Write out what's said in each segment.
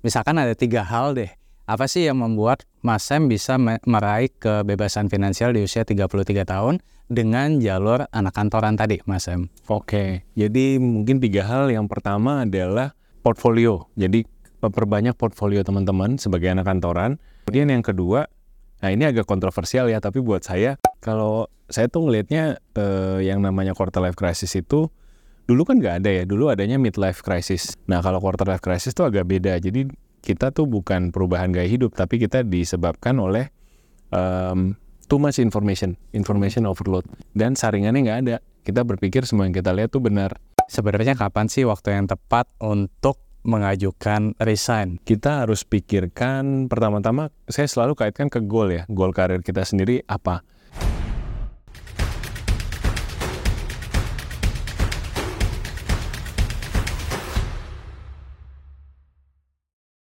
misalkan ada tiga hal deh. Apa sih yang membuat Mas Sam bisa meraih kebebasan finansial di usia 33 tahun dengan jalur anak kantoran tadi, Mas Sam? Oke, jadi mungkin tiga hal. Yang pertama adalah portfolio. Jadi memperbanyak portfolio teman-teman sebagai anak kantoran. Kemudian yang kedua, nah ini agak kontroversial ya, tapi buat saya, kalau saya tuh ngelihatnya eh, yang namanya quarter life crisis itu dulu kan nggak ada ya, dulu adanya midlife crisis. Nah kalau quarter life crisis tuh agak beda. Jadi kita tuh bukan perubahan gaya hidup, tapi kita disebabkan oleh um, too much information, information overload, dan saringannya nggak ada. Kita berpikir semua yang kita lihat tuh benar. Sebenarnya kapan sih waktu yang tepat untuk mengajukan resign? Kita harus pikirkan pertama-tama, saya selalu kaitkan ke goal ya, goal karir kita sendiri apa.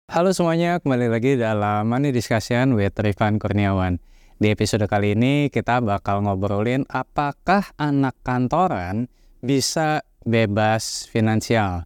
Halo semuanya, kembali lagi dalam Money Discussion with Rifan Kurniawan. Di episode kali ini kita bakal ngobrolin apakah anak kantoran bisa bebas finansial.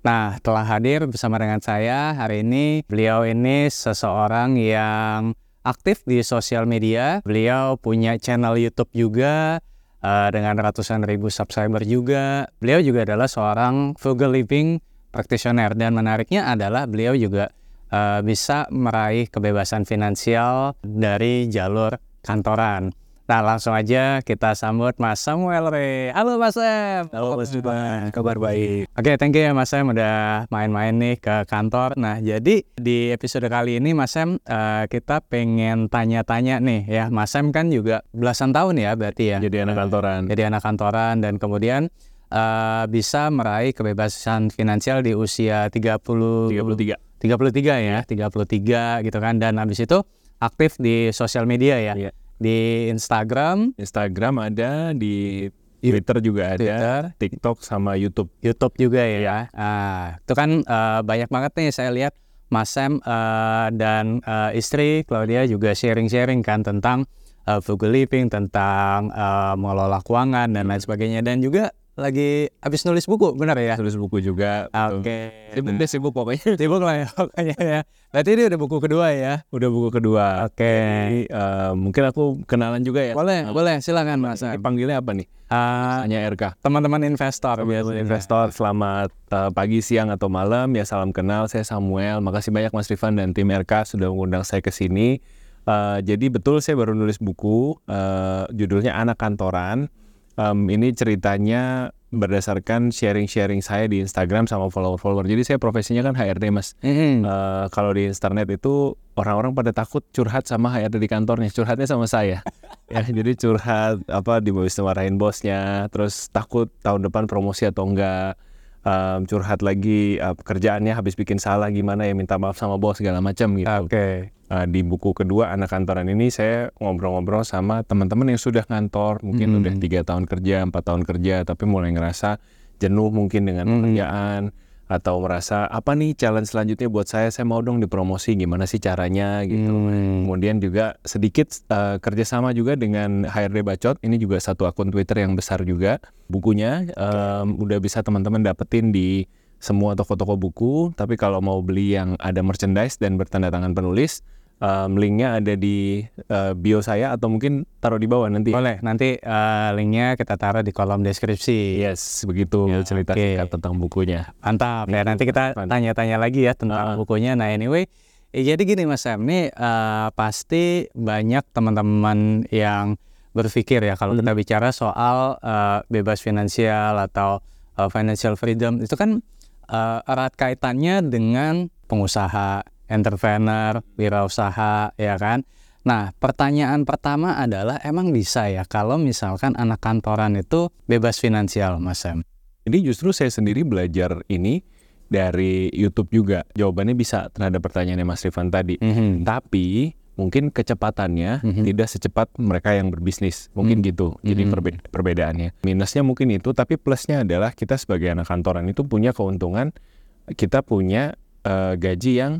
Nah, telah hadir bersama dengan saya hari ini, beliau ini seseorang yang aktif di sosial media. Beliau punya channel YouTube juga uh, dengan ratusan ribu subscriber juga. Beliau juga adalah seorang frugal living practitioner dan menariknya adalah beliau juga uh, bisa meraih kebebasan finansial dari jalur kantoran. Nah langsung aja kita sambut Mas Samuel Re. Halo Mas Sam. Halo Mas Juban, kabar baik. Oke, okay, thank you ya Mas Sam udah main-main nih ke kantor. Nah jadi di episode kali ini Mas Sam uh, kita pengen tanya-tanya nih ya. Mas Sam kan juga belasan tahun ya berarti ya. Jadi anak kantoran. Jadi anak kantoran dan kemudian uh, bisa meraih kebebasan finansial di usia 30 33 33 ya, 33 gitu kan. Dan habis itu aktif di sosial media ya. Iya. Di Instagram, Instagram ada, di Twitter juga ada, Twitter. TikTok sama YouTube. YouTube juga ya. ya. Uh, itu kan uh, banyak banget nih saya lihat Mas Sam uh, dan uh, istri Claudia juga sharing-sharing kan tentang uh, frugal living, tentang uh, mengelola keuangan dan lain sebagainya dan juga lagi habis nulis buku, benar ya? Nulis buku juga. Oke. Okay. Sibuk deh, sibuk pokoknya. Sibuk lah ya, pokoknya ya. Berarti ini udah buku kedua ya? Udah buku kedua. Oke. Okay. uh, mungkin aku kenalan juga ya. Boleh, uh, boleh. Silakan Mas. Panggilnya apa nih? Uh, Hanya RK. Teman-teman investor. Teman-teman investor, selamat uh, pagi, siang, atau malam. Ya salam kenal, saya Samuel. Makasih banyak Mas Rifan dan tim RK sudah mengundang saya ke sini. Uh, jadi betul saya baru nulis buku, uh, judulnya Anak Kantoran um, ini ceritanya berdasarkan sharing-sharing saya di Instagram sama follower-follower. Jadi saya profesinya kan HRD mas. Mm-hmm. Uh, kalau di internet itu orang-orang pada takut curhat sama HRD di kantornya, curhatnya sama saya. ya jadi curhat apa di marahin bosnya, terus takut tahun depan promosi atau enggak um, curhat lagi uh, pekerjaannya habis bikin salah gimana ya minta maaf sama bos segala macam gitu. Oke. Okay. Uh, di buku kedua anak kantoran ini saya ngobrol-ngobrol sama teman-teman yang sudah kantor mungkin hmm. udah tiga tahun kerja empat tahun kerja tapi mulai ngerasa jenuh mungkin dengan hmm. Atau merasa apa nih challenge selanjutnya buat saya? Saya mau dong dipromosi gimana sih caranya? gitu. Hmm. kemudian juga sedikit uh, kerjasama juga dengan HRD Bacot. Ini juga satu akun Twitter yang besar juga bukunya. Um, udah bisa teman-teman dapetin di semua toko-toko buku. Tapi kalau mau beli yang ada merchandise dan bertanda tangan penulis um, linknya ada di uh, bio saya atau mungkin taruh di bawah nanti. Boleh, nanti uh, linknya kita taruh di kolom deskripsi. Yes, begitu ya, cerita okay. singkat tentang bukunya. Mantap. Ya nanti kita tanya-tanya lagi ya tentang uh. bukunya. Nah anyway, eh, jadi gini Mas Sam, nih uh, pasti banyak teman-teman yang berpikir ya kalau hmm. kita bicara soal uh, bebas finansial atau uh, financial freedom itu kan uh, erat kaitannya dengan pengusaha entrepreneur, wirausaha, ya kan? Nah, pertanyaan pertama adalah emang bisa ya kalau misalkan anak kantoran itu bebas finansial, Mas Sam? Jadi justru saya sendiri belajar ini dari YouTube juga. Jawabannya bisa terhadap pertanyaannya Mas Rifan tadi. Mm -hmm. Tapi mungkin kecepatannya mm -hmm. tidak secepat mereka yang berbisnis. Mungkin mm -hmm. gitu. Jadi mm -hmm. perbe perbedaannya. Minusnya mungkin itu, tapi plusnya adalah kita sebagai anak kantoran itu punya keuntungan kita punya uh, gaji yang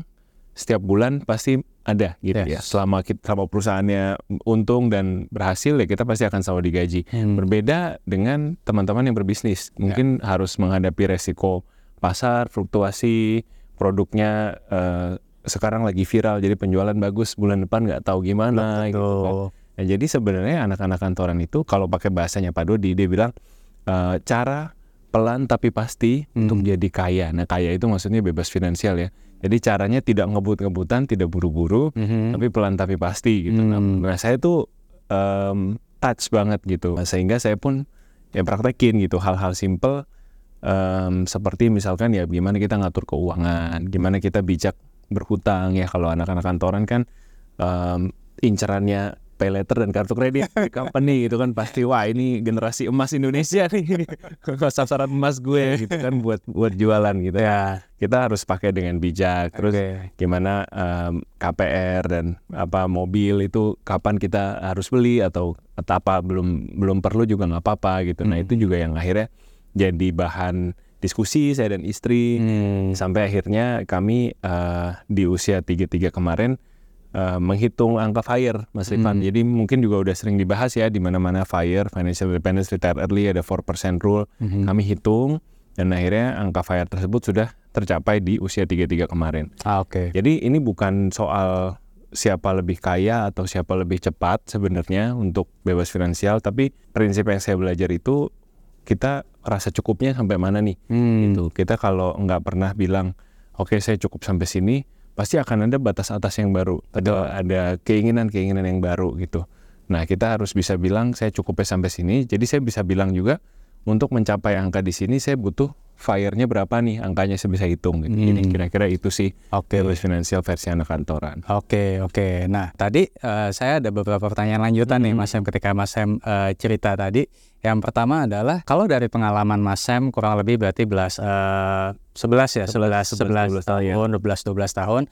setiap bulan pasti ada gitu yes. ya. Selama kita selama perusahaannya untung dan berhasil ya kita pasti akan selalu digaji. Hmm. Berbeda dengan teman-teman yang berbisnis, mungkin yeah. harus menghadapi resiko pasar, fluktuasi, produknya eh, sekarang lagi viral jadi penjualan bagus bulan depan nggak tahu gimana gitu kan. Betul. Nah, jadi sebenarnya anak-anak kantoran itu kalau pakai bahasanya Pak Dodi dia bilang eh, cara pelan tapi pasti Hmm. untuk jadi kaya. Nah kaya itu maksudnya bebas finansial ya. Jadi caranya tidak ngebut-ngebutan, tidak buru-buru, Mhm. tapi pelan tapi pasti gitu. Nah, Hmm. nah, saya tuh em, touch banget gitu. Nah, sehingga saya pun ya praktekin gitu hal-hal simple em, seperti misalkan ya gimana kita ngatur keuangan, gimana kita bijak berhutang ya kalau anak-anak kantoran kan em, incerannya pay letter dan kartu kredit di company gitu kan pasti wah ini generasi emas Indonesia nih sasaran emas gue gitu kan buat buat jualan gitu Ya. kita harus pakai dengan bijak terus Oke. gimana em, KPR dan apa mobil itu kapan kita harus beli atau atau apa belum belum perlu juga nggak apa-apa gitu nah Hmm. itu juga yang akhirnya jadi bahan diskusi saya dan istri Hmm. sampai akhirnya kami eh, di usia 33 kemarin eh, menghitung angka FIRE Mas Rifan. Hmm. Jadi mungkin juga udah sering dibahas ya di mana-mana FIRE Financial Independence Retire Early ada 4% rule. Mhm. Kami hitung dan akhirnya angka FIRE tersebut sudah tercapai di usia 33 kemarin. Ah, Oke. Jadi ini bukan soal siapa lebih kaya atau siapa lebih cepat sebenarnya untuk bebas finansial, tapi prinsip yang saya belajar itu kita rasa cukupnya sampai mana nih Hmm. gitu. Kita kalau nggak pernah bilang, oke saya cukup sampai sini, pasti akan ada batas atas yang baru. Ada ada keinginan-keinginan yang baru gitu. Nah kita harus bisa bilang saya cukupnya sampai sini. Jadi saya bisa bilang juga untuk mencapai angka di sini saya butuh fire-nya berapa nih angkanya saya bisa hitung. Gitu. Jadi Hmm. kira-kira itu sih Oke. bebas finansial versi anak kantoran. Oke, oke. Nah, tadi eh, saya ada beberapa pertanyaan lanjutan nih, Hmm. Mas Sam, ketika Mas Sam eh, cerita tadi. Yang pertama adalah, kalau dari pengalaman Mas Sam kurang lebih berarti belas, eh, 11 ya, 11, 11, 11 tahun, ya. tahun, 12, 12 tahun.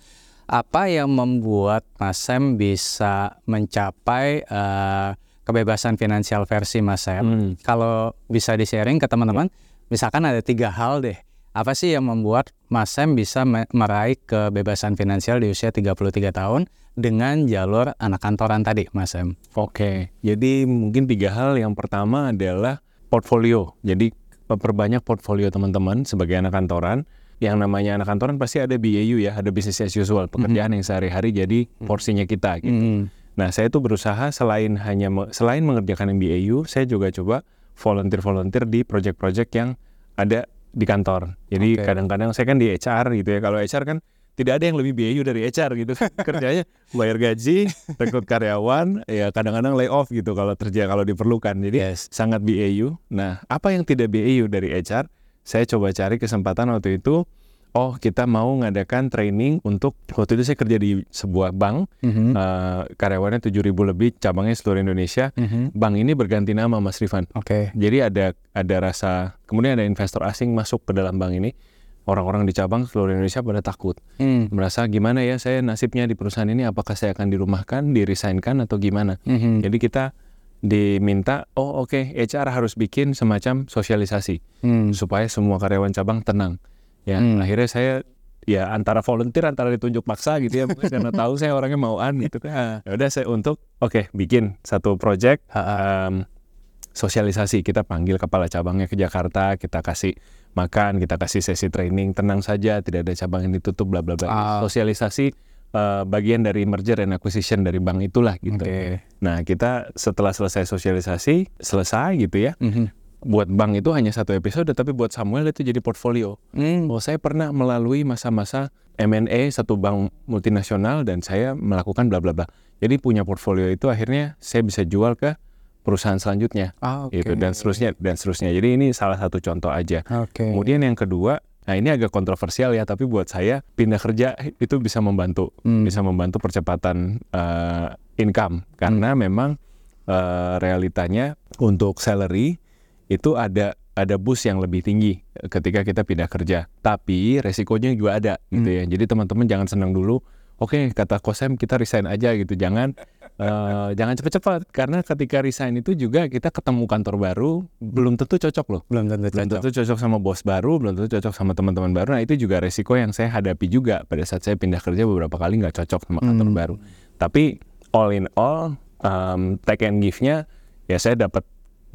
Apa yang membuat Mas Sam bisa mencapai eh, kebebasan finansial versi Mas Sam? Hmm. Kalau bisa di-sharing ke teman-teman, misalkan ada tiga hal deh. Apa sih yang membuat Mas Sam bisa me- meraih kebebasan finansial di usia 33 tahun dengan jalur anak kantoran tadi, Mas Sam? Oke, jadi mungkin tiga hal. Yang pertama adalah portfolio. Jadi perbanyak portfolio teman-teman sebagai anak kantoran. Yang namanya anak kantoran pasti ada BAU ya, ada business as usual, pekerjaan yang sehari-hari jadi porsinya kita. Gitu. Hmm. Nah, saya tuh berusaha selain hanya me- selain mengerjakan yang BAU, saya juga coba volunteer-volunteer di project-project yang ada di kantor. Jadi kadang-kadang saya kan di HR gitu ya. Kalau HR kan tidak ada yang lebih BAU dari HR gitu. Kerjanya bayar gaji, rekrut karyawan, ya kadang-kadang lay off gitu kalau kerja kalau diperlukan. Jadi Yes. sangat BAU. Nah, apa yang tidak BAU dari HR? Saya coba cari kesempatan waktu itu. Oh, kita mau ngadakan training untuk waktu itu saya kerja di sebuah bank, Mhm. eh, karyawannya 7.000 lebih, cabangnya seluruh Indonesia. Mhm. Bank ini berganti nama, Mas Rifan. Oke. Jadi ada ada rasa, kemudian ada investor asing masuk ke dalam bank ini. Orang-orang di cabang seluruh Indonesia pada takut, Hmm. merasa gimana ya saya nasibnya di perusahaan ini, apakah saya akan dirumahkan, diresignkan atau gimana? Mhm. Jadi kita diminta, oh oke, HR harus bikin semacam sosialisasi Hmm. supaya semua karyawan cabang tenang. Ya, Hmm. akhirnya saya ya antara volunteer antara ditunjuk paksa gitu ya mungkin karena tahu saya orangnya mauan gitu kan. Ya udah saya untuk oke bikin satu project em, sosialisasi kita panggil kepala cabangnya ke Jakarta kita kasih makan kita kasih sesi training tenang saja tidak ada cabang yang ditutup bla bla bla Ah. sosialisasi eh, bagian dari merger and acquisition dari bank itulah gitu Oke. nah kita setelah selesai sosialisasi selesai gitu ya Mhm. Buat bank itu hanya satu episode tapi buat Samuel itu jadi portfolio Hmm. Oh, saya pernah melalui masa-masa M&A satu bank multinasional dan saya melakukan bla bla bla. Jadi punya portfolio itu akhirnya saya bisa jual ke perusahaan selanjutnya Ah, oke. gitu dan seterusnya dan seterusnya. Jadi ini salah satu contoh aja. Oke. Kemudian yang kedua, nah ini agak kontroversial ya, tapi buat saya pindah kerja itu bisa membantu, Hmm. bisa membantu percepatan eh, income karena memang eh, realitanya untuk salary itu ada ada bus yang lebih tinggi ketika kita pindah kerja. Tapi resikonya juga ada gitu ya. Jadi teman-teman jangan senang dulu. Oke, kata Kosem kita resign aja gitu. Jangan eh, jangan cepat-cepat karena ketika resign itu juga kita ketemu kantor baru belum tentu cocok loh. Belum tentu Belum cocok. tentu cocok sama bos baru, belum tentu cocok sama teman-teman baru. Nah itu juga resiko yang saya hadapi juga pada saat saya pindah kerja beberapa kali nggak cocok sama kantor Hmm. baru. Tapi all in all, um, take and give-nya ya saya dapat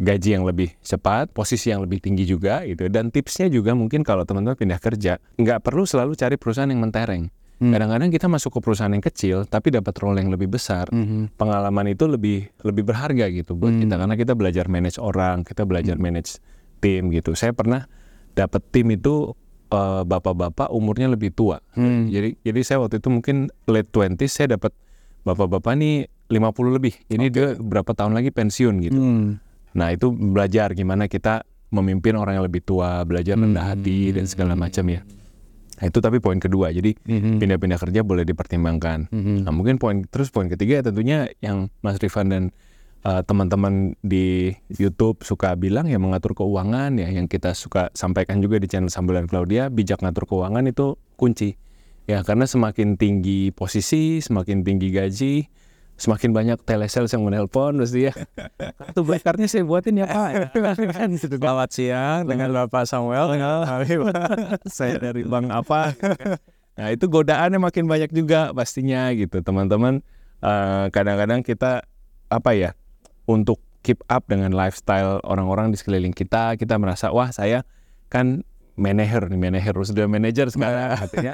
gaji yang lebih cepat, posisi yang lebih tinggi juga gitu. Dan tipsnya juga mungkin kalau teman-teman pindah kerja, nggak perlu selalu cari perusahaan yang mentereng. Hmm. Kadang-kadang kita masuk ke perusahaan yang kecil tapi dapat role yang lebih besar. Mhm. Pengalaman itu lebih lebih berharga gitu buat Hmm. kita karena kita belajar manage orang, kita belajar manage tim gitu. Saya pernah dapat tim itu eh, bapak-bapak umurnya lebih tua. Hmm. Jadi jadi saya waktu itu mungkin late 20 saya dapat bapak-bapak nih 50 lebih. Ini dia berapa tahun lagi pensiun gitu. Hmm. Nah, itu belajar gimana kita memimpin orang yang lebih tua, belajar rendah hati dan segala macam ya. Nah, itu tapi poin kedua. Jadi Mhm. pindah-pindah kerja boleh dipertimbangkan. Mhm. Nah, mungkin poin terus poin ketiga tentunya yang Mas Rifan dan uh, teman-teman di YouTube suka bilang ya mengatur keuangan ya yang kita suka sampaikan juga di channel Sambulan Claudia bijak ngatur keuangan itu kunci. Ya, karena semakin tinggi posisi, semakin tinggi gaji, semakin banyak telesales yang menelpon pasti ya. Kartu bakarnya saya buatin ya Pak. Gitu kan. Selamat siang dengan Bapak Samuel. saya dari bank apa nah itu godaannya makin banyak juga pastinya gitu teman-teman eh, kadang-kadang kita apa ya untuk keep up dengan lifestyle orang-orang di sekeliling kita kita merasa wah saya kan manajer nih manajer sudah manajer sekarang. Artinya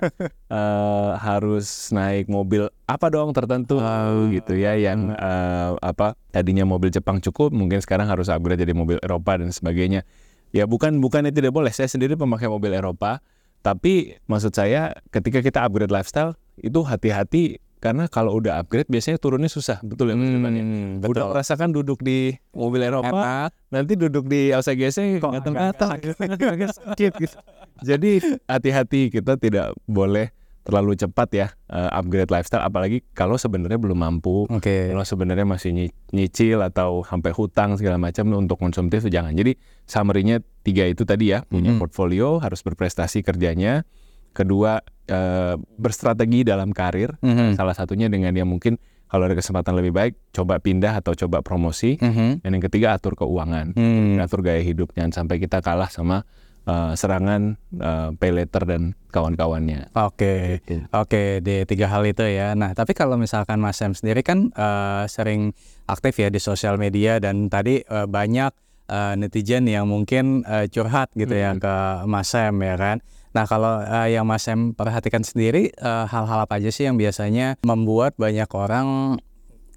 eh, harus naik mobil apa dong tertentu gitu ya yang eh, apa tadinya mobil Jepang cukup mungkin sekarang harus upgrade jadi mobil Eropa dan sebagainya. Ya bukan bukannya tidak boleh. Saya sendiri pemakai mobil Eropa. Tapi maksud saya ketika kita upgrade lifestyle itu hati-hati karena kalau udah upgrade biasanya turunnya susah betul ya Mas Irfan ya? Hmm, udah betul. merasakan duduk di mobil Eropa Enak. nanti duduk di LCGC kok gatal-gatal agak sakit gitu. Jadi hati-hati kita tidak boleh terlalu cepat ya eh, upgrade lifestyle apalagi kalau sebenarnya belum mampu Oke. kalau sebenarnya masih nyi- nyicil atau sampai hutang segala macam untuk konsumtif jangan. Jadi summary-nya tiga itu tadi ya, punya Mhm. portfolio, harus berprestasi kerjanya. Kedua, eh, berstrategi dalam karir. Mhm. Salah satunya dengan yang mungkin kalau ada kesempatan lebih baik, coba pindah atau coba promosi. Mhm. Dan yang ketiga, atur keuangan, Hmm. atur gaya hidup. Jangan sampai kita kalah sama eh, serangan eh, pay letter dan kawan-kawannya. Oke, oke di tiga hal itu ya. Nah, tapi kalau misalkan Mas Sam sendiri kan eh, sering aktif ya di sosial media dan tadi eh, banyak eh, netizen yang mungkin eh, curhat gitu ya ke Mas Sam ya kan. Nah, kalau eh, yang Mas Sam perhatikan sendiri eh, hal-hal apa aja sih yang biasanya membuat banyak orang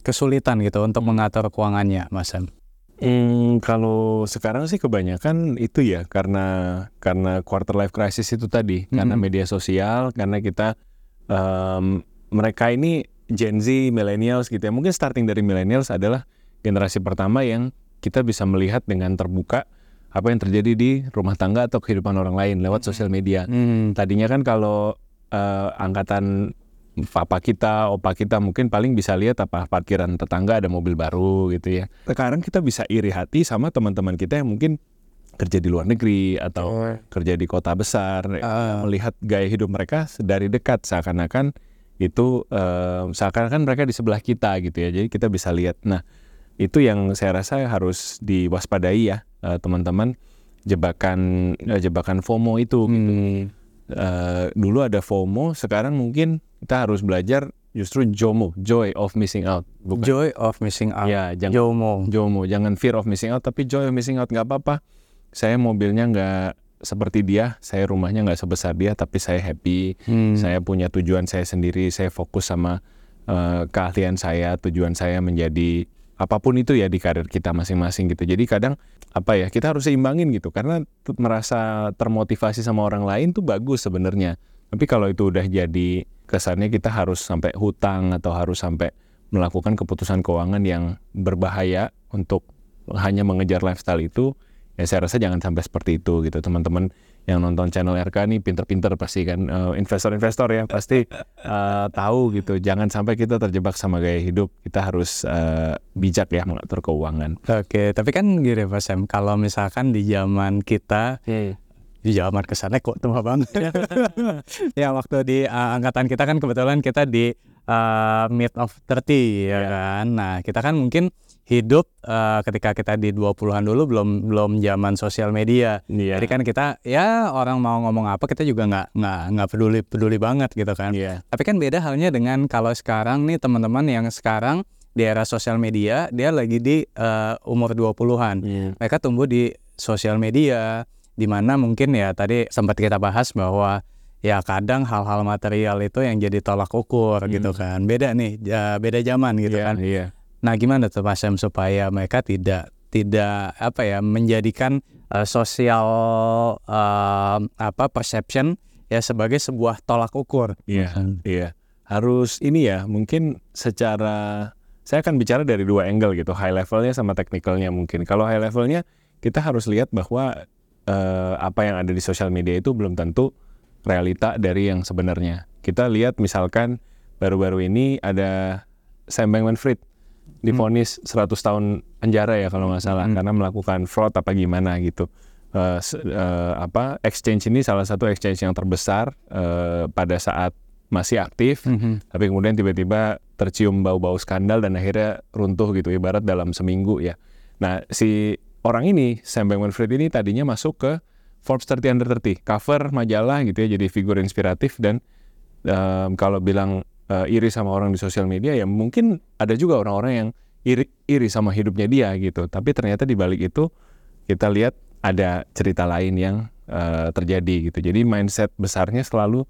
kesulitan gitu untuk mengatur keuangannya, Mas Sam? Hmm, kalau sekarang sih kebanyakan itu ya karena karena quarter life crisis itu tadi karena Mhm. media sosial karena kita em, mereka ini Gen Z, millennials gitu ya mungkin starting dari millennials adalah generasi pertama yang kita bisa melihat dengan terbuka apa yang terjadi di rumah tangga atau kehidupan orang lain lewat sosial media. Hmm. Tadinya kan kalau eh, angkatan papa kita, opa kita mungkin paling bisa lihat apa parkiran tetangga ada mobil baru gitu ya. Sekarang kita bisa iri hati sama teman-teman kita yang mungkin kerja di luar negeri atau kerja di kota besar, Ah. melihat gaya hidup mereka dari dekat seakan-akan itu eh, seakan-akan mereka di sebelah kita gitu ya. Jadi kita bisa lihat. Nah, itu yang saya rasa harus diwaspadai ya eh, teman-teman jebakan eh, jebakan FOMO itu gitu Hmm. eh, dulu ada FOMO, sekarang mungkin kita harus belajar justru JOMO, joy of missing out. Bukan Joy of missing out. ya, jangan JOMO. JOMO, jangan fear of missing out, tapi joy of missing out nggak apa-apa. Saya mobilnya nggak seperti dia, saya rumahnya nggak sebesar dia, tapi saya happy. Hmm. Saya punya tujuan saya sendiri, saya fokus sama eh, keahlian saya, tujuan saya menjadi apa pun itu ya di karir kita masing-masing gitu. Jadi kadang apa ya kita harus seimbangin gitu karena merasa termotivasi sama orang lain tuh bagus sebenarnya. Tapi kalau itu udah jadi kesannya kita harus sampai hutang atau harus sampai melakukan keputusan keuangan yang berbahaya untuk hanya mengejar lifestyle itu, ya saya rasa jangan sampai seperti itu gitu teman-teman yang nonton channel RK nih pinter-pinter pasti kan. Eh, investor-investor ya pasti eh, tahu gitu. Jangan sampai kita terjebak sama gaya hidup. Kita harus eh, bijak ya mengatur keuangan. Oke, tapi kan gini Pak Sam, kalau misalkan di zaman kita, di zaman kesannya kok tua banget. ya waktu di uh, angkatan kita kan kebetulan kita di uh, mid of 30 ya kan. Nah, kita kan mungkin hidup uh, ketika kita di 20-an dulu belum belum zaman sosial media. Iya. Jadi kan kita ya orang mau ngomong apa kita juga nggak nggak nggak peduli peduli banget gitu kan. Iya. Tapi kan beda halnya dengan kalau sekarang nih teman-teman yang sekarang di era sosial media dia lagi di uh, umur 20-an. Iya. Mereka tumbuh di sosial media di mana mungkin ya tadi sempat kita bahas bahwa ya kadang hal-hal material itu yang jadi tolak ukur gitu kan. Beda nih, beda zaman gitu Iya, kan. iya. Nah, gimana tuh Mas Em supaya mereka tidak tidak apa ya menjadikan uh, sosial uh, apa perception ya sebagai sebuah tolak ukur. Iya, iya. Harus ini ya, mungkin secara saya akan bicara dari dua angle gitu, high levelnya sama technicalnya mungkin. Kalau high levelnya kita harus lihat bahwa eh, apa yang ada di sosial media itu belum tentu realita dari yang sebenarnya. Kita lihat misalkan baru-baru ini ada Sam Bankman-Fried divonis 100 tahun penjara ya kalau nggak salah karena melakukan fraud apa gimana gitu. Se- eh, apa exchange ini salah satu exchange yang terbesar eh, pada saat masih aktif, tapi kemudian tiba-tiba tercium bau-bau skandal dan akhirnya runtuh gitu ibarat dalam seminggu ya. Nah si orang ini Sam Bankman-Fried ini tadinya masuk ke Forbes 30 Under 30 cover majalah gitu ya jadi figur inspiratif dan em, kalau bilang eh, iri sama orang di sosial media ya mungkin ada juga orang-orang yang iri iri sama hidupnya dia gitu. Tapi ternyata di balik itu kita lihat ada cerita lain yang eh, terjadi gitu. Jadi mindset besarnya selalu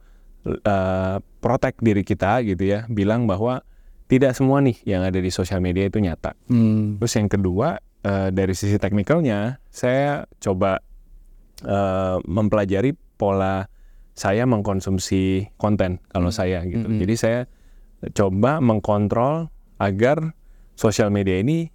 eh, protect diri kita gitu ya. Bilang bahwa tidak semua nih yang ada di sosial media itu nyata. Hmm. Terus yang kedua eh, dari sisi teknikalnya saya coba eh, mempelajari pola saya mengkonsumsi konten kalau saya gitu. Mm-mm. Jadi saya coba mengkontrol agar sosial media ini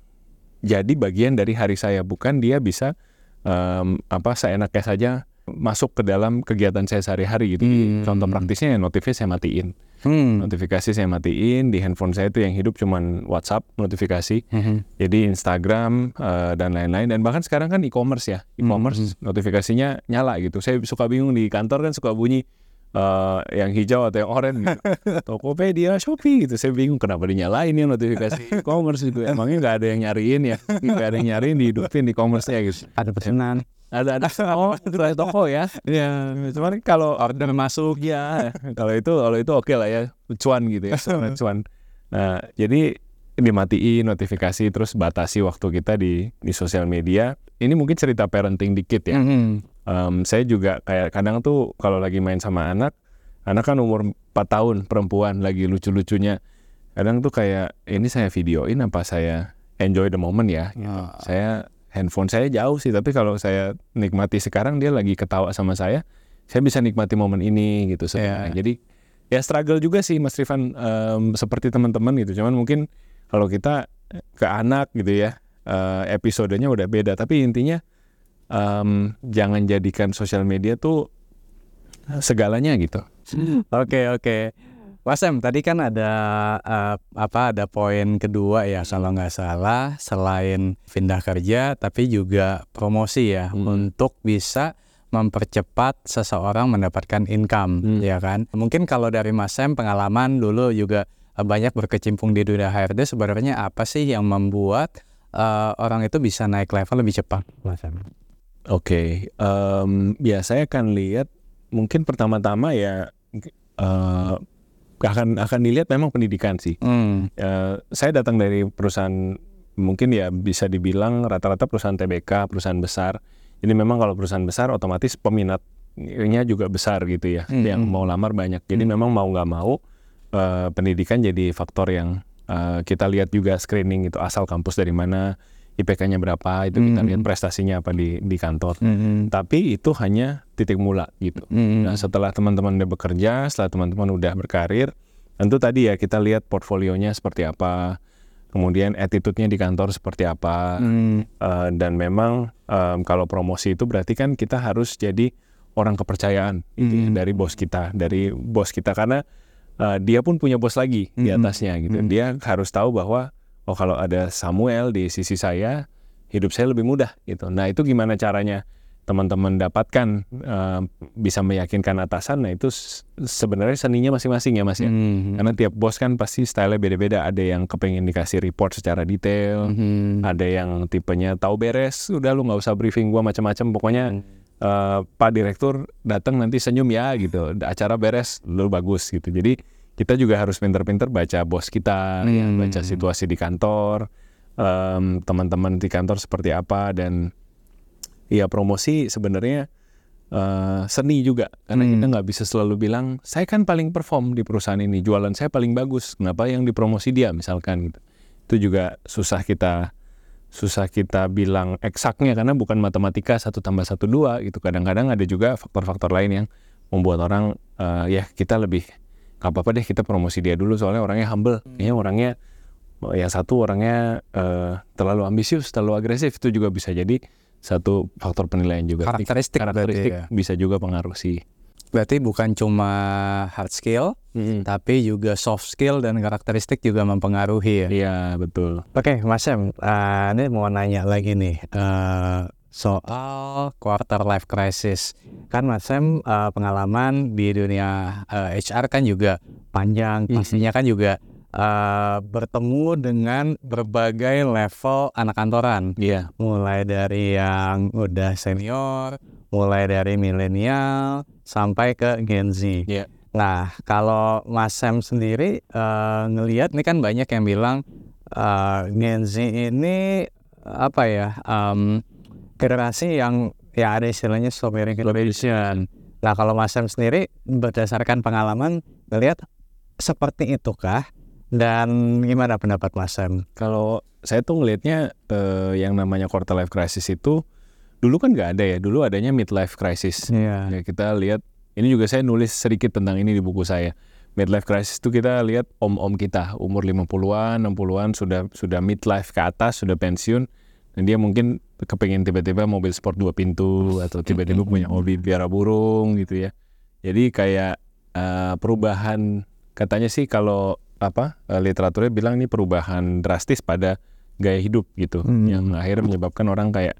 jadi bagian dari hari saya bukan dia bisa em, apa seenaknya saja masuk ke dalam kegiatan saya sehari-hari gitu. Hmm. Contoh praktisnya ya notifnya saya matiin. Hmm. Notifikasi saya matiin di handphone saya itu yang hidup cuman WhatsApp notifikasi. Mhm. Jadi Instagram eh, dan lain-lain dan bahkan sekarang kan e-commerce ya, e-commerce notifikasinya nyala gitu. Saya suka bingung di kantor kan suka bunyi eh, yang hijau atau yang oranye gitu. Tokopedia, Shopee gitu. Saya bingung kenapa dinyalain ya notifikasi e-commerce gitu. Emangnya nggak ada yang nyariin ya? Nggak ada yang nyariin dihidupin di e-commerce-nya gitu. Ada pesanan. Ada ada. Oh dari toko ya. Ya, Cuman kalau order masuk. ya kalau itu kalau itu oke lah ya. Cuan gitu ya cuan. Nah jadi dimatiin notifikasi terus batasi waktu kita di di sosial media. Ini mungkin cerita parenting dikit ya. Mhm. Em, saya juga kayak kadang tuh kalau lagi main sama anak anak kan umur 4 tahun perempuan lagi lucu-lucunya. Kadang tuh kayak ini saya videoin apa saya enjoy the moment ya? Ya. saya handphone saya jauh sih tapi kalau saya nikmati sekarang dia lagi ketawa sama saya saya bisa nikmati momen ini gitu sebenarnya. Iya. jadi ya struggle juga sih Mas Rifan em, seperti teman-teman gitu cuman mungkin kalau kita ke anak gitu ya eh, episodenya udah beda tapi intinya em, jangan jadikan sosial media tuh segalanya gitu Oke oke. Mas Em, tadi kan ada eh, apa ada poin kedua ya kalau nggak salah selain pindah kerja tapi juga promosi ya Hmm. untuk bisa mempercepat seseorang mendapatkan income Hmm. ya kan. Mungkin kalau dari Mas Em pengalaman dulu juga eh, banyak berkecimpung di dunia HRD sebenarnya apa sih yang membuat eh, orang itu bisa naik level lebih cepat Mas Em? Oke, em, ya saya akan lihat mungkin pertama-tama ya eh, akan akan dilihat memang pendidikan sih. Hmm. Eh, saya datang dari perusahaan mungkin ya bisa dibilang rata-rata perusahaan TBK, perusahaan besar. Jadi memang kalau perusahaan besar otomatis peminatnya juga besar gitu ya, Hmm, yang hmm. mau lamar banyak. Jadi memang mau nggak mau eh, pendidikan jadi faktor yang eh, kita lihat juga screening itu asal kampus dari mana, IPK-nya berapa, itu kita Hmm. lihat prestasinya apa di di kantor. Hmm. Tapi itu hanya titik mula gitu. Hmm. Nah, setelah teman-teman udah bekerja, setelah teman-teman udah berkarir, tentu tadi ya kita lihat portfolionya seperti apa, kemudian attitude-nya di kantor seperti apa, Hmm. eh, dan memang em, kalau promosi itu berarti kan kita harus jadi orang kepercayaan gitu ya, Hmm. dari bos kita, dari bos kita karena eh, dia pun punya bos lagi di Hmm. atasnya gitu. Hmm. Dia harus tahu bahwa oh kalau ada Samuel di sisi saya, hidup saya lebih mudah gitu. Nah itu gimana caranya teman-teman dapatkan eh, bisa meyakinkan atasan? Nah itu sebenarnya seninya masing-masing ya mas ya. Hmm. Karena tiap bos kan pasti stylenya beda-beda. Ada yang kepengen dikasih report secara detail, Hmm. ada yang tipenya tahu beres. Udah lu nggak usah briefing gua macam-macam. Pokoknya Hmm. eh, Pak Direktur datang nanti senyum ya gitu. Acara beres, lu bagus gitu. Jadi kita juga harus pinter-pinter baca bos kita, ya, Hmm. baca situasi di kantor, em, teman-teman di kantor seperti apa dan ya promosi sebenarnya eh, seni juga karena Hmm. kita nggak bisa selalu bilang saya kan paling perform di perusahaan ini, jualan saya paling bagus, kenapa yang dipromosi dia misalkan gitu. Itu juga susah kita susah kita bilang eksaknya karena bukan matematika satu tambah satu dua gitu. Kadang-kadang ada juga faktor-faktor lain yang membuat orang eh, ya kita lebih nggak apa-apa deh kita promosi dia dulu soalnya orangnya humble, kayaknya orangnya oh, yang satu orangnya eh, terlalu ambisius, terlalu agresif itu juga bisa jadi satu faktor penilaian juga. Karakteristik karakteristik berarti ya. bisa juga pengaruh sih. Berarti bukan cuma hard skill, tapi juga soft skill dan karakteristik juga mempengaruhi ya. Iya betul. Oke, Mas Sam, eh, ini mau nanya lagi nih eh, soal quarter life crisis. Kan Mas Sam eh, pengalaman di dunia eh, HR kan juga panjang, Mhm. pastinya kan juga eh, bertemu dengan berbagai level anak kantoran. Iya. mulai dari yang udah senior, mulai dari milenial sampai ke Gen Z. Iya. Nah, kalau Mas Sam sendiri eh, ngelihat ini kan banyak yang bilang eh, Gen Z ini apa ya em, generasi yang ya ada istilahnya sobering generation. Nah, kalau Mas Sam sendiri berdasarkan pengalaman ngelihat seperti itukah dan gimana pendapat Mas Sam? Kalau saya tuh ngelihatnya eh, yang namanya quarter life crisis itu dulu kan nggak ada ya. Dulu adanya midlife crisis. Iya. Ya, kita lihat ini juga saya nulis sedikit tentang ini di buku saya. Midlife crisis itu kita lihat om-om kita umur 50-an, 60-an sudah sudah midlife ke atas, sudah pensiun dia mungkin kepengen tiba-tiba mobil sport dua pintu atau tiba-tiba punya hobi piara burung gitu ya. Jadi kayak eh, perubahan katanya sih kalau apa eh, literaturnya bilang ini perubahan drastis pada gaya hidup gitu. Hmm. yang akhirnya menyebabkan orang kayak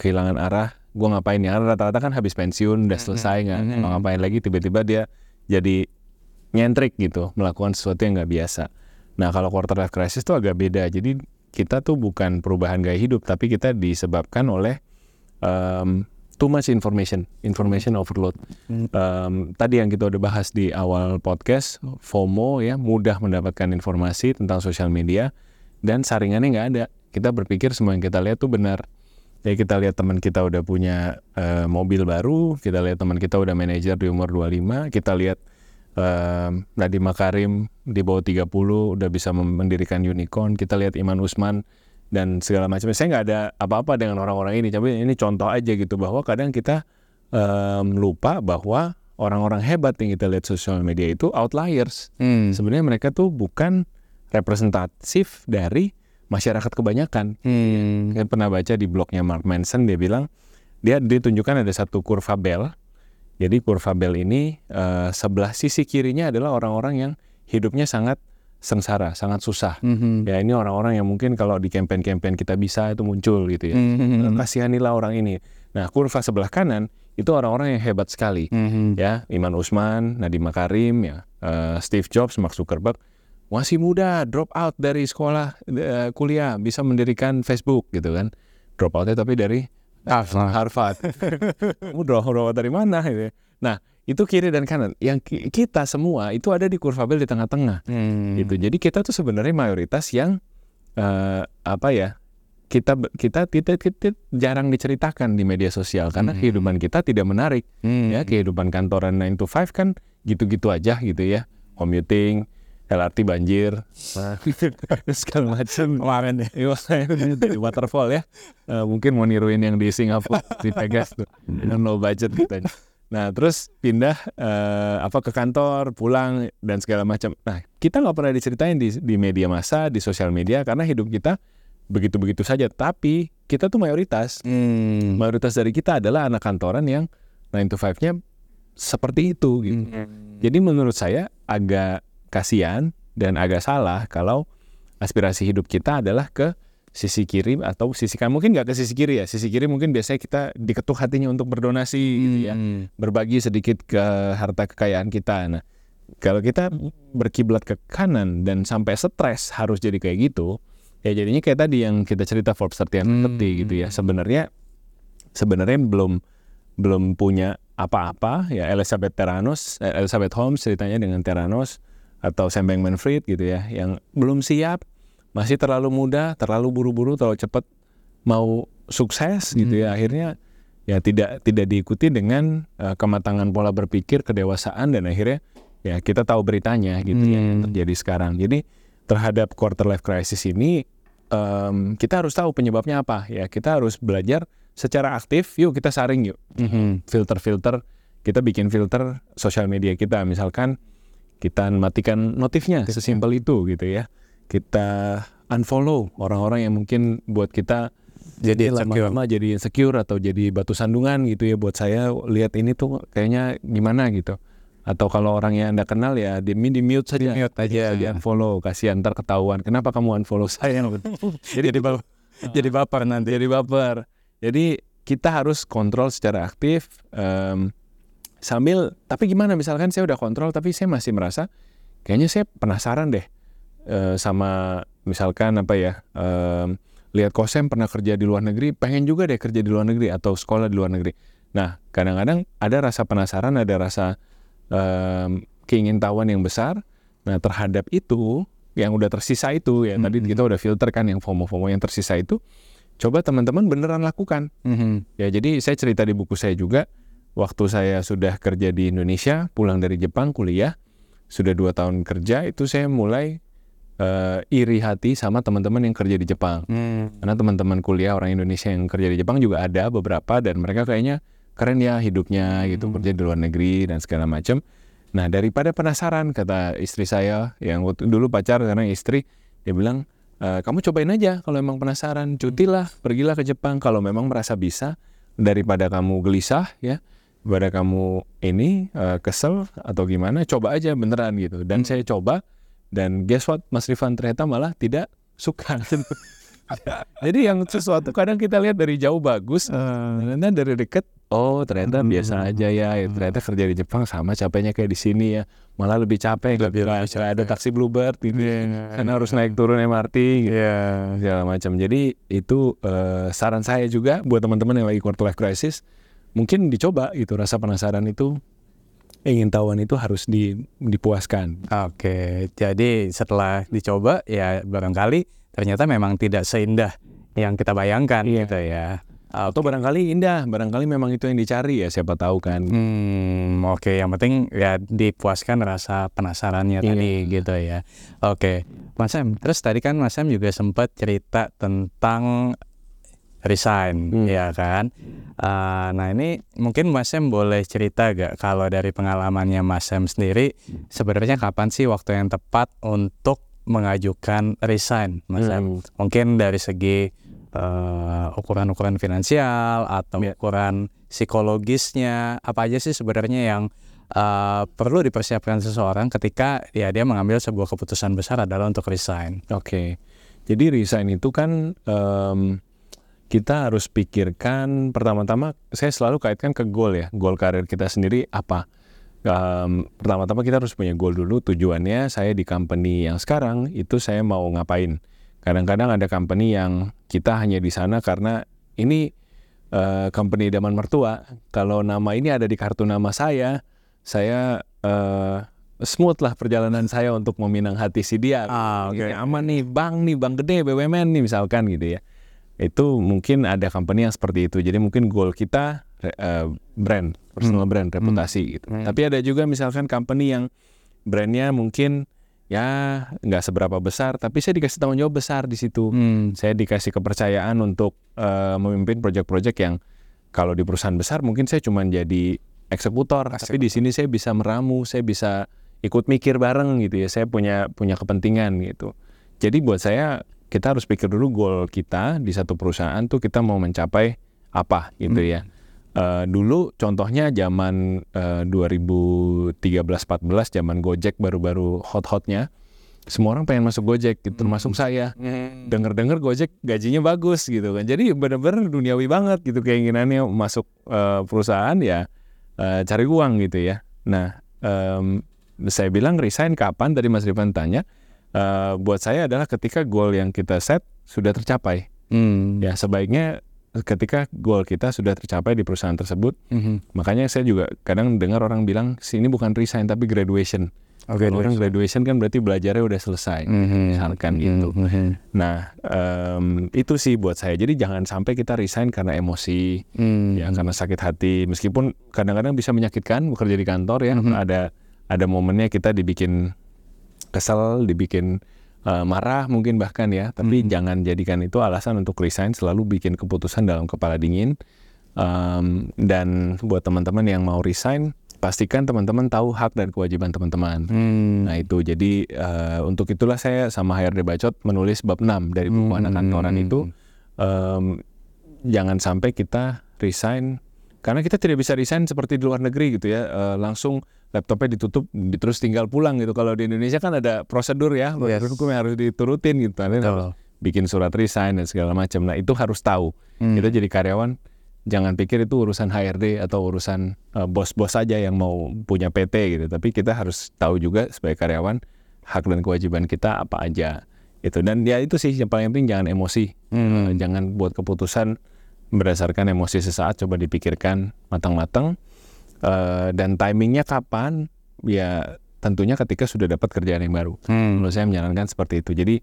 kehilangan arah gua ngapain ya? Rata-rata kan habis pensiun udah selesai nggak? Hmm. ngapain lagi? Tiba-tiba dia jadi nyentrik gitu melakukan sesuatu yang nggak biasa. Nah kalau quarter life crisis tuh agak beda. Jadi kita tuh bukan perubahan gaya hidup tapi kita disebabkan oleh um, too much information information overload. Um, tadi yang kita udah bahas di awal podcast FOMO ya mudah mendapatkan informasi tentang sosial media dan saringannya nggak ada. Kita berpikir semua yang kita lihat tuh benar. Ya kita lihat teman kita udah punya eh, mobil baru kita lihat teman kita udah manajer di umur 25 kita lihat um, Nadiem Makarim di bawah 30 udah bisa mendirikan unicorn. Kita lihat Iman Usman dan segala macam. Saya nggak ada apa-apa dengan orang-orang ini. Tapi ini contoh aja gitu bahwa kadang kita em, lupa bahwa orang-orang hebat yang kita lihat sosial media itu outliers. Hmm. sebenarnya mereka tuh bukan representatif dari masyarakat kebanyakan. Hmm. saya pernah baca di blognya Mark Manson dia bilang dia ditunjukkan ada satu kurva bell jadi kurva bell ini eh, sebelah sisi kirinya adalah orang-orang yang hidupnya sangat sengsara sangat susah Mhm. ya ini orang-orang yang mungkin kalau di campaign-campaign kita bisa itu muncul gitu ya Mhm. kasihanilah orang ini nah kurva sebelah kanan itu orang-orang yang hebat sekali Mhm. ya Iman Usman, Nadiem Makarim, ya eh, Steve Jobs, Mark Zuckerberg masih muda, drop out dari sekolah eh, kuliah, bisa mendirikan Facebook gitu kan, drop outnya tapi dari Ah, Harvard. Kamu out dari mana? Gitu. ya. Nah itu kiri dan kanan. Yang ki- kita semua itu ada di kurva bell di tengah-tengah Hmm. gitu. Jadi kita tuh sebenarnya mayoritas yang eh, apa ya? Kita kita, kita kita jarang diceritakan di media sosial karena Hmm. kehidupan kita tidak menarik Hmm. ya kehidupan kantoran 9 to 5 kan gitu-gitu aja gitu ya commuting LRT banjir nah, segala macam kemarin deh. Iya, di waterfall ya Eh, mungkin mau niruin yang di Singapura di Vegas tuh dengan low budget gitu nah terus pindah eh, apa ke kantor pulang dan segala macam nah kita nggak pernah diceritain di di media massa di sosial media karena hidup kita begitu-begitu saja tapi kita tuh mayoritas Hmm. mayoritas dari kita adalah anak kantoran yang 9 to 5-nya seperti itu gitu. Hmm. Jadi menurut saya agak kasihan dan agak salah kalau aspirasi hidup kita adalah ke sisi kiri atau sisi kanan. Mungkin nggak ke sisi kiri ya sisi kiri mungkin biasanya kita diketuk hatinya untuk berdonasi gitu ya. Hmm. berbagi sedikit ke harta kekayaan kita. Nah kalau kita berkiblat ke kanan dan sampai stres harus jadi kayak gitu ya jadinya kayak tadi yang kita cerita Forbes 30 under 30 Hmm. gitu ya. Sebenarnya sebenarnya belum belum punya apa-apa. Ya Elizabeth Terranos eh, Elizabeth Holmes ceritanya dengan Terranos atau Sam Bankman-Fried gitu ya, yang belum siap, masih terlalu muda, terlalu buru-buru, terlalu cepat mau sukses gitu ya, akhirnya ya tidak tidak diikuti dengan uh, kematangan pola berpikir, kedewasaan dan akhirnya ya kita tahu beritanya gitu ya yang Hmm. terjadi sekarang. Jadi terhadap quarter life crisis ini em, kita harus tahu penyebabnya apa ya. Kita harus belajar secara aktif. Yuk kita saring yuk Mhm. filter-filter. Kita bikin filter sosial media kita. Misalkan kita matikan notifnya sesimpel itu gitu ya. Kita unfollow orang-orang yang mungkin buat kita Jadi lama-lama jadi insecure atau jadi batu sandungan gitu ya buat saya. Lihat ini tuh kayaknya gimana gitu. Atau kalau orang yang anda kenal ya di, di mute saja. Mute aja. di unfollow. Kasihan ntar ketahuan. Kenapa kamu unfollow saya? Jadi Jadi ba- jadi baper nanti. jadi baper. Jadi kita harus kontrol secara aktif em, sambil tapi gimana misalkan saya udah kontrol tapi saya masih merasa kayaknya saya penasaran deh eh, sama misalkan apa ya em, lihat kosem pernah kerja di luar negeri pengen juga deh kerja di luar negeri atau sekolah di luar negeri nah kadang-kadang ada rasa penasaran ada rasa em, keingintahuan yang besar nah terhadap itu yang udah tersisa itu ya tadi Mhm. kita udah filter kan yang FOMO-FOMO yang tersisa itu coba teman-teman beneran lakukan Mhm. Ya, jadi saya cerita di buku saya juga, waktu saya sudah kerja di Indonesia, pulang dari Jepang kuliah, sudah dua tahun kerja, itu saya mulai eh, iri hati sama teman-teman yang kerja di Jepang. Hmm. Karena teman-teman kuliah orang Indonesia yang kerja di Jepang juga ada beberapa dan mereka kayaknya keren ya hidupnya gitu, Hmm. kerja di luar negeri dan segala macam. Nah, daripada penasaran kata istri saya yang waktu dulu pacar sekarang istri, dia bilang, "Eh, kamu cobain aja kalau emang penasaran, cutilah, pergilah ke Jepang kalau memang merasa bisa daripada kamu gelisah ya, daripada kamu ini eh, kesel atau gimana, coba aja beneran gitu." Dan saya coba dan guess what, Mas Rifan ternyata malah tidak suka. Jadi yang sesuatu kadang kita lihat dari jauh bagus, ternyata dari deket, oh ternyata Hmm. biasa aja ya, ya, ternyata kerja di Jepang sama capeknya kayak di sini ya, malah lebih capek, Lebih- lebih nggak ada capek. taksi Bluebird, gitu. Iya. karena harus naik turun MRT, gitu, Iya. segala macam. Jadi itu eh, saran saya juga buat teman-teman yang lagi quarter life crisis, mungkin dicoba itu rasa penasaran itu, ingin tahuan itu harus di- dipuaskan. Oke, jadi setelah dicoba ya barangkali ternyata memang tidak seindah yang kita bayangkan Iya. gitu ya. Atau barangkali indah, barangkali memang itu yang dicari ya, siapa tahu kan. Hmm, oke, yang penting ya dipuaskan rasa penasarannya Iya. tadi gitu ya. Oke, Mas Sam, terus tadi kan Mas Sam juga sempat cerita tentang resign, Hmm. ya kan? Ah, nah ini mungkin Mas Sam boleh cerita gak kalau dari pengalamannya Mas Sam sendiri sebenarnya kapan sih waktu yang tepat untuk mengajukan resign, Mas Sam? Hmm. Mungkin dari segi eh, ukuran-ukuran finansial atau Ya. ukuran psikologisnya apa aja sih sebenarnya yang eh, perlu dipersiapkan seseorang ketika ya dia mengambil sebuah keputusan besar adalah untuk resign. Oke, jadi resign itu kan em, kita harus pikirkan pertama-tama saya selalu kaitkan ke goal ya, goal karir kita sendiri apa. Em, pertama-tama kita harus punya goal dulu tujuannya saya di company yang sekarang itu saya mau ngapain. Kadang-kadang ada company yang kita hanya di sana karena ini eh, company idaman mertua. Kalau nama ini ada di kartu nama saya, saya eh, smooth lah perjalanan saya untuk meminang hati si dia. Ah, oke. Ini aman nih, bank nih, bank gede, BUMN nih misalkan gitu ya. Itu mungkin ada company yang seperti itu. Jadi mungkin goal kita eh, brand, personal brand, reputasi gitu. Hmm. Tapi ada juga misalkan company yang brandnya mungkin ya nggak seberapa besar, tapi saya dikasih tanggung jawab besar di situ. Hmm. Saya dikasih kepercayaan untuk eh, memimpin proyek-proyek yang kalau di perusahaan besar mungkin saya cuma jadi eksekutor, tapi di sini saya bisa meramu, saya bisa ikut mikir bareng gitu ya. Saya punya punya kepentingan gitu. Jadi buat saya kita harus pikir dulu goal kita di satu perusahaan tuh kita mau mencapai apa gitu ya. Eh, dulu contohnya zaman eh, 2013-14 zaman Gojek baru-baru hot-hotnya, semua orang pengen masuk Gojek, gitu, termasuk saya denger-denger Gojek gajinya bagus gitu kan. Jadi bener-bener duniawi banget gitu keinginannya masuk eh, perusahaan ya eh, cari uang gitu ya. Nah, em, saya bilang resign kapan? Tadi Mas Rifan tanya. Eh, buat saya adalah ketika goal yang kita set sudah tercapai. Hmm. Ya sebaiknya ketika goal kita sudah tercapai di perusahaan tersebut. Mhm. Makanya saya juga kadang dengar orang bilang sini bukan resign tapi graduation. Oh, Kalau orang graduation kan berarti belajarnya udah selesai, Mhm. misalkan gitu. Mhm. Nah, em, itu sih buat saya. Jadi jangan sampai kita resign karena emosi, Hmm. ya karena sakit hati. Meskipun kadang-kadang bisa menyakitkan bekerja di kantor ya, Mhm. ada ada momennya kita dibikin kesel, dibikin eh, marah mungkin bahkan ya. Tapi Mhm. jangan jadikan itu alasan untuk resign. Selalu bikin keputusan dalam kepala dingin. Em, dan buat teman-teman yang mau resign, pastikan teman-teman tahu hak dan kewajiban teman-teman. Hmm. Nah itu jadi eh, untuk itulah saya sama HRD Bacot menulis bab 6 dari buku Hmm. anak kantoran itu em, jangan sampai kita resign karena kita tidak bisa resign seperti di luar negeri gitu ya eh, langsung laptopnya ditutup di- terus tinggal pulang gitu kalau di Indonesia kan ada prosedur ya Yes. prosedur hukum yang harus diturutin gitu Betul. bikin surat resign dan segala macam nah itu harus tahu Hmm. kita jadi karyawan jangan pikir itu urusan HRD atau urusan eh, bos-bos saja yang mau punya PT gitu tapi kita harus tahu juga sebagai karyawan hak dan kewajiban kita apa aja itu dan ya itu sih yang paling penting jangan emosi Hmm. Eh, jangan buat keputusan berdasarkan emosi sesaat coba dipikirkan matang-matang Eh, dan timingnya kapan ya tentunya ketika sudah dapat kerjaan yang baru Hmm. menurut saya menyarankan seperti itu jadi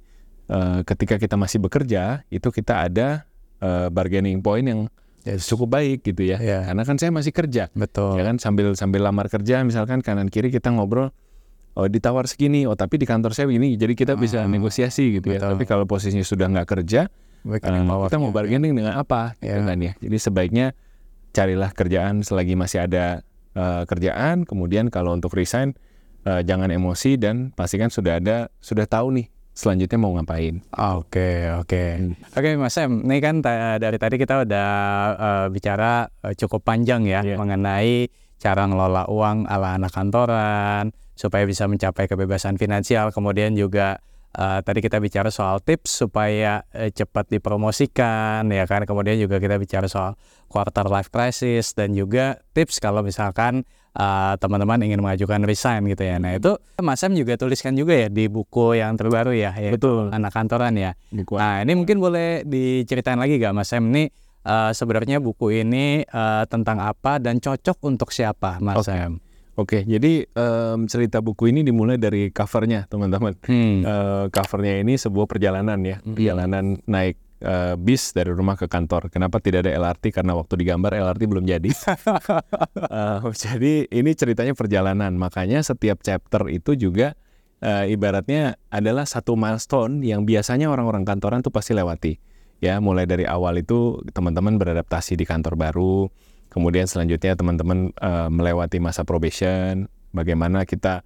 eh, ketika kita masih bekerja itu kita ada eh, bargaining point yang Yes. cukup baik gitu ya Iya. karena kan saya masih kerja Betul. ya kan sambil sambil lamar kerja misalkan kanan kiri kita ngobrol oh ditawar segini oh tapi di kantor saya begini jadi kita bisa Ah, negosiasi gitu ya betul. tapi kalau posisinya sudah nggak kerja power. kita mau bargaining dengan apa gitu kan ya jadi sebaiknya carilah kerjaan selagi masih ada eh, kerjaan kemudian kalau untuk resign eh, jangan emosi dan pastikan sudah ada sudah tahu nih selanjutnya mau ngapain Oke, oke. Oke, Mas Sam, ini kan dari tadi kita udah eh, bicara eh, cukup panjang ya Iya. mengenai cara ngelola uang ala anak kantoran supaya bisa mencapai kebebasan finansial. Kemudian juga eh, tadi kita bicara soal tips supaya eh, cepat dipromosikan, ya kan. Kemudian juga kita bicara soal quarter life crisis dan juga tips kalau misalkan eh, teman-teman ingin mengajukan resign gitu ya. Nah itu Mas Sam juga tuliskan juga ya di buku yang terbaru ya, yaitu betul anak kantoran ya. Buku- Nah ini mungkin boleh diceritain lagi gak Mas Sam ini eh, sebenarnya buku ini eh, tentang apa dan cocok untuk siapa Mas Oke. Sam? Oke, jadi em, cerita buku ini dimulai dari covernya, teman-teman. Hmm. Eh, covernya ini sebuah perjalanan ya, Mhm. perjalanan naik eh, bis dari rumah ke kantor. Kenapa tidak ada LRT? Karena waktu digambar LRT belum jadi. Eh, jadi ini ceritanya perjalanan. Makanya setiap chapter itu juga eh, ibaratnya adalah satu milestone yang biasanya orang-orang kantoran tuh pasti lewati. Ya, mulai dari awal itu teman-teman beradaptasi di kantor baru, kemudian selanjutnya teman-teman eh, melewati masa probation, bagaimana kita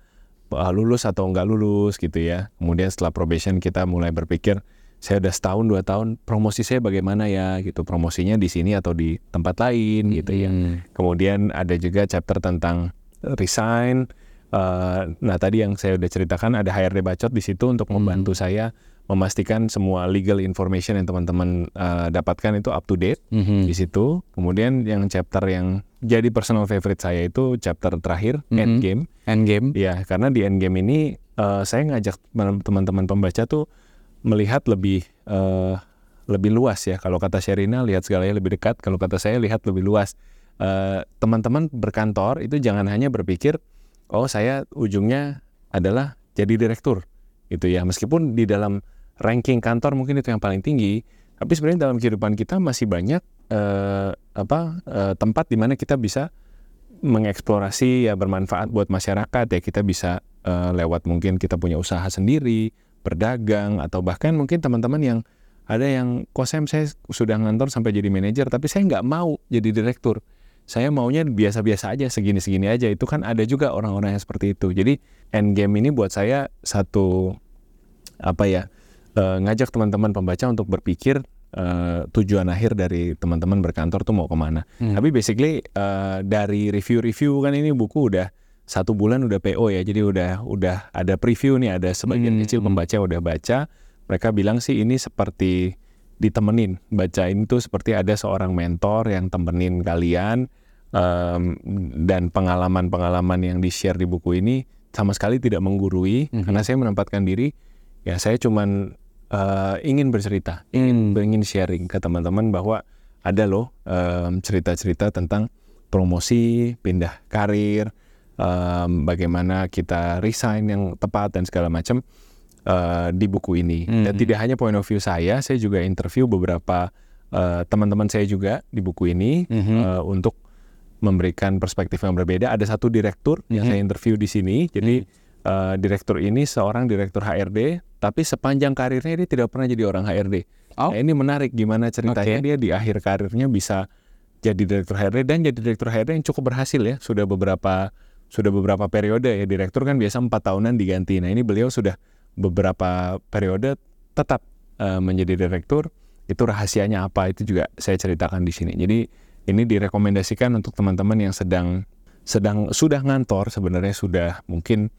eh, lulus atau enggak lulus gitu ya. Kemudian setelah probation kita mulai berpikir saya udah setahun dua tahun promosi saya bagaimana ya gitu promosinya di sini atau di tempat lain gitu ya. Hmm. Kemudian ada juga chapter tentang resign. Eh, nah tadi yang saya udah ceritakan ada HRD bacot di situ untuk Hmm. membantu saya memastikan semua legal information yang teman-teman eh, dapatkan itu up to date Mhm. di situ. Kemudian yang chapter yang jadi personal favorite saya itu chapter terakhir Mhm. endgame. Endgame. Ya karena di endgame ini eh, saya ngajak teman-teman pembaca tuh melihat lebih eh, lebih luas ya. Kalau kata Sherina lihat segalanya lebih dekat. Kalau kata saya lihat lebih luas. Eh, Teman-teman berkantor itu jangan hanya berpikir oh saya ujungnya adalah jadi direktur gitu ya. Meskipun di dalam ranking kantor mungkin itu yang paling tinggi, tapi sebenarnya dalam kehidupan kita masih banyak eh, apa eh, tempat di mana kita bisa mengeksplorasi ya bermanfaat buat masyarakat. Ya kita bisa eh, lewat mungkin kita punya usaha sendiri berdagang atau bahkan mungkin teman-teman yang ada yang kok Sam saya sudah ngantor sampai jadi manajer tapi saya nggak mau jadi direktur. Saya maunya biasa-biasa aja segini-segini aja. Itu kan ada juga orang-orang yang seperti itu. Jadi endgame ini buat saya satu apa ya eh, ngajak teman-teman pembaca untuk berpikir eh, tujuan akhir dari teman-teman berkantor tuh mau ke mana Hmm. tapi basically eh, dari review-review kan ini buku udah satu bulan udah PO ya, jadi udah udah ada preview nih, ada sebagian Hmm. kecil pembaca udah baca. Mereka bilang sih ini seperti ditemenin, baca ini tuh seperti ada seorang mentor yang temenin kalian em, dan pengalaman-pengalaman yang di share di buku ini sama sekali tidak menggurui Mhm. karena saya menempatkan diri ya saya cuman eh, ingin bercerita, ingin Hmm. ingin sharing ke teman-teman bahwa ada loh em, cerita-cerita tentang promosi, pindah karir, em, bagaimana kita resign yang tepat dan segala macam eh, di buku ini. Dan Mhm. tidak hanya point of view saya, saya juga interview beberapa eh, teman-teman saya juga di buku ini Mhm. eh, untuk memberikan perspektif yang berbeda. Ada satu direktur yang Mhm. saya interview di sini. Jadi eh, direktur ini seorang direktur HRD, tapi sepanjang karirnya dia tidak pernah jadi orang HRD. Oh. Nah, ini menarik gimana ceritanya Oke. dia di akhir karirnya bisa jadi direktur HRD dan jadi direktur HRD yang cukup berhasil ya. Sudah beberapa sudah beberapa periode ya direktur kan biasa empat tahunan diganti. Nah ini beliau sudah beberapa periode tetap eh, menjadi direktur. Itu rahasianya apa itu juga saya ceritakan di sini. Jadi ini direkomendasikan untuk teman-teman yang sedang sedang sudah ngantor sebenarnya sudah mungkin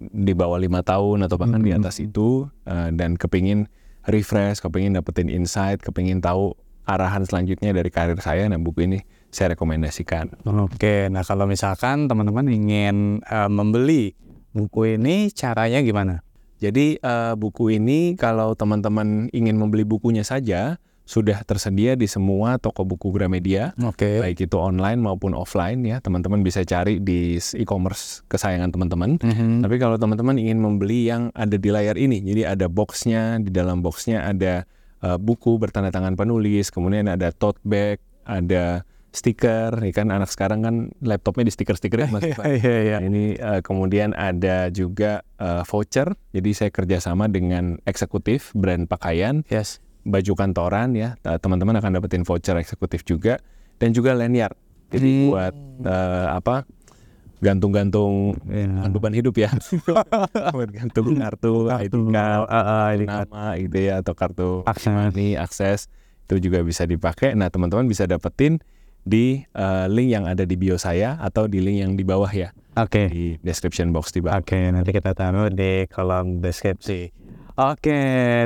di bawah lima tahun atau bahkan di Hmm. atas itu eh, dan kepingin refresh, kepingin dapetin insight, kepingin tahu arahan selanjutnya dari karir saya. Nah buku ini saya rekomendasikan. Oke, nah kalau misalkan teman-teman ingin eh, membeli buku ini, caranya gimana? Jadi eh, buku ini kalau teman-teman ingin membeli bukunya saja sudah tersedia di semua toko buku Gramedia, Oke. baik itu online maupun offline ya. Teman-teman bisa cari di e-commerce kesayangan teman-teman. Mhm. Tapi kalau teman-teman ingin membeli yang ada di layar ini, jadi ada boxnya, di dalam boxnya ada uh, buku bertanda tangan penulis, kemudian ada tote bag, ada stiker, ya kan anak sekarang kan laptopnya di stiker-stiker mas. Pak. Iya, iya. Nah, ini uh, kemudian ada juga uh, voucher, jadi saya kerjasama dengan eksekutif brand pakaian, Yes. Baju kantoran ya, uh, teman-teman akan dapetin voucher eksekutif juga, dan juga lanyard. Jadi Hmm. buat uh, apa? gantung-gantung bukan beban hidup ya buat gantung kartu ID card Ah, ah, kan. nama gitu ya atau kartu Akses. money akses itu juga bisa dipakai nah teman-teman bisa dapetin di eh, link yang ada di bio saya atau di link yang di bawah ya Oke. di description box di bawah Oke, nanti kita taruh di kolom deskripsi. Oke,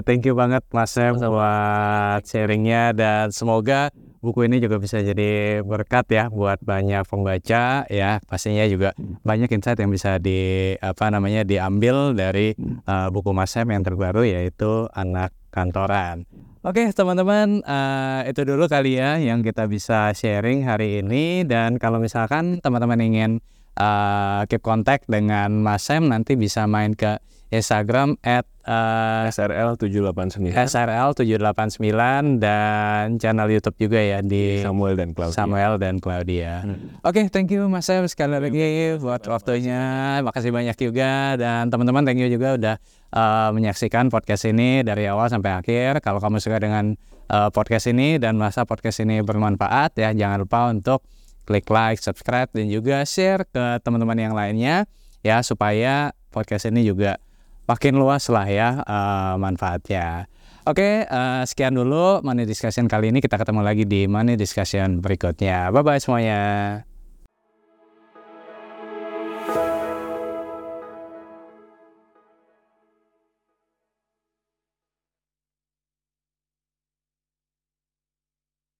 thank you banget Mas Sam buat sharingnya dan semoga buku ini juga bisa jadi berkat ya buat banyak pembaca ya. Pastinya juga banyak insight yang bisa di apa namanya diambil dari uh, buku Mas Sam yang terbaru yaitu Anak Kantoran. Oke teman-teman eh, itu dulu kali ya yang kita bisa sharing hari ini dan kalau misalkan teman-teman ingin eh, keep contact dengan Mas Sam nanti bisa main ke Instagram at eh, SRL 789 SRL 789 dan channel YouTube juga ya di Samuel dan Claudia Samuel dan Claudia. Oke, thank you Mas Sam sekali lagi buat waktunya. Makasih banyak juga dan teman-teman thank you juga udah uh, menyaksikan podcast ini dari awal sampai akhir. Kalau kamu suka dengan uh, podcast ini dan merasa podcast ini bermanfaat ya jangan lupa untuk klik like, subscribe dan juga share ke teman-teman yang lainnya ya supaya podcast ini juga makin luas lah ya uh, manfaatnya. Oke, eh, sekian dulu Money Discussion kali ini. Kita ketemu lagi di Money Discussion berikutnya. Bye-bye semuanya.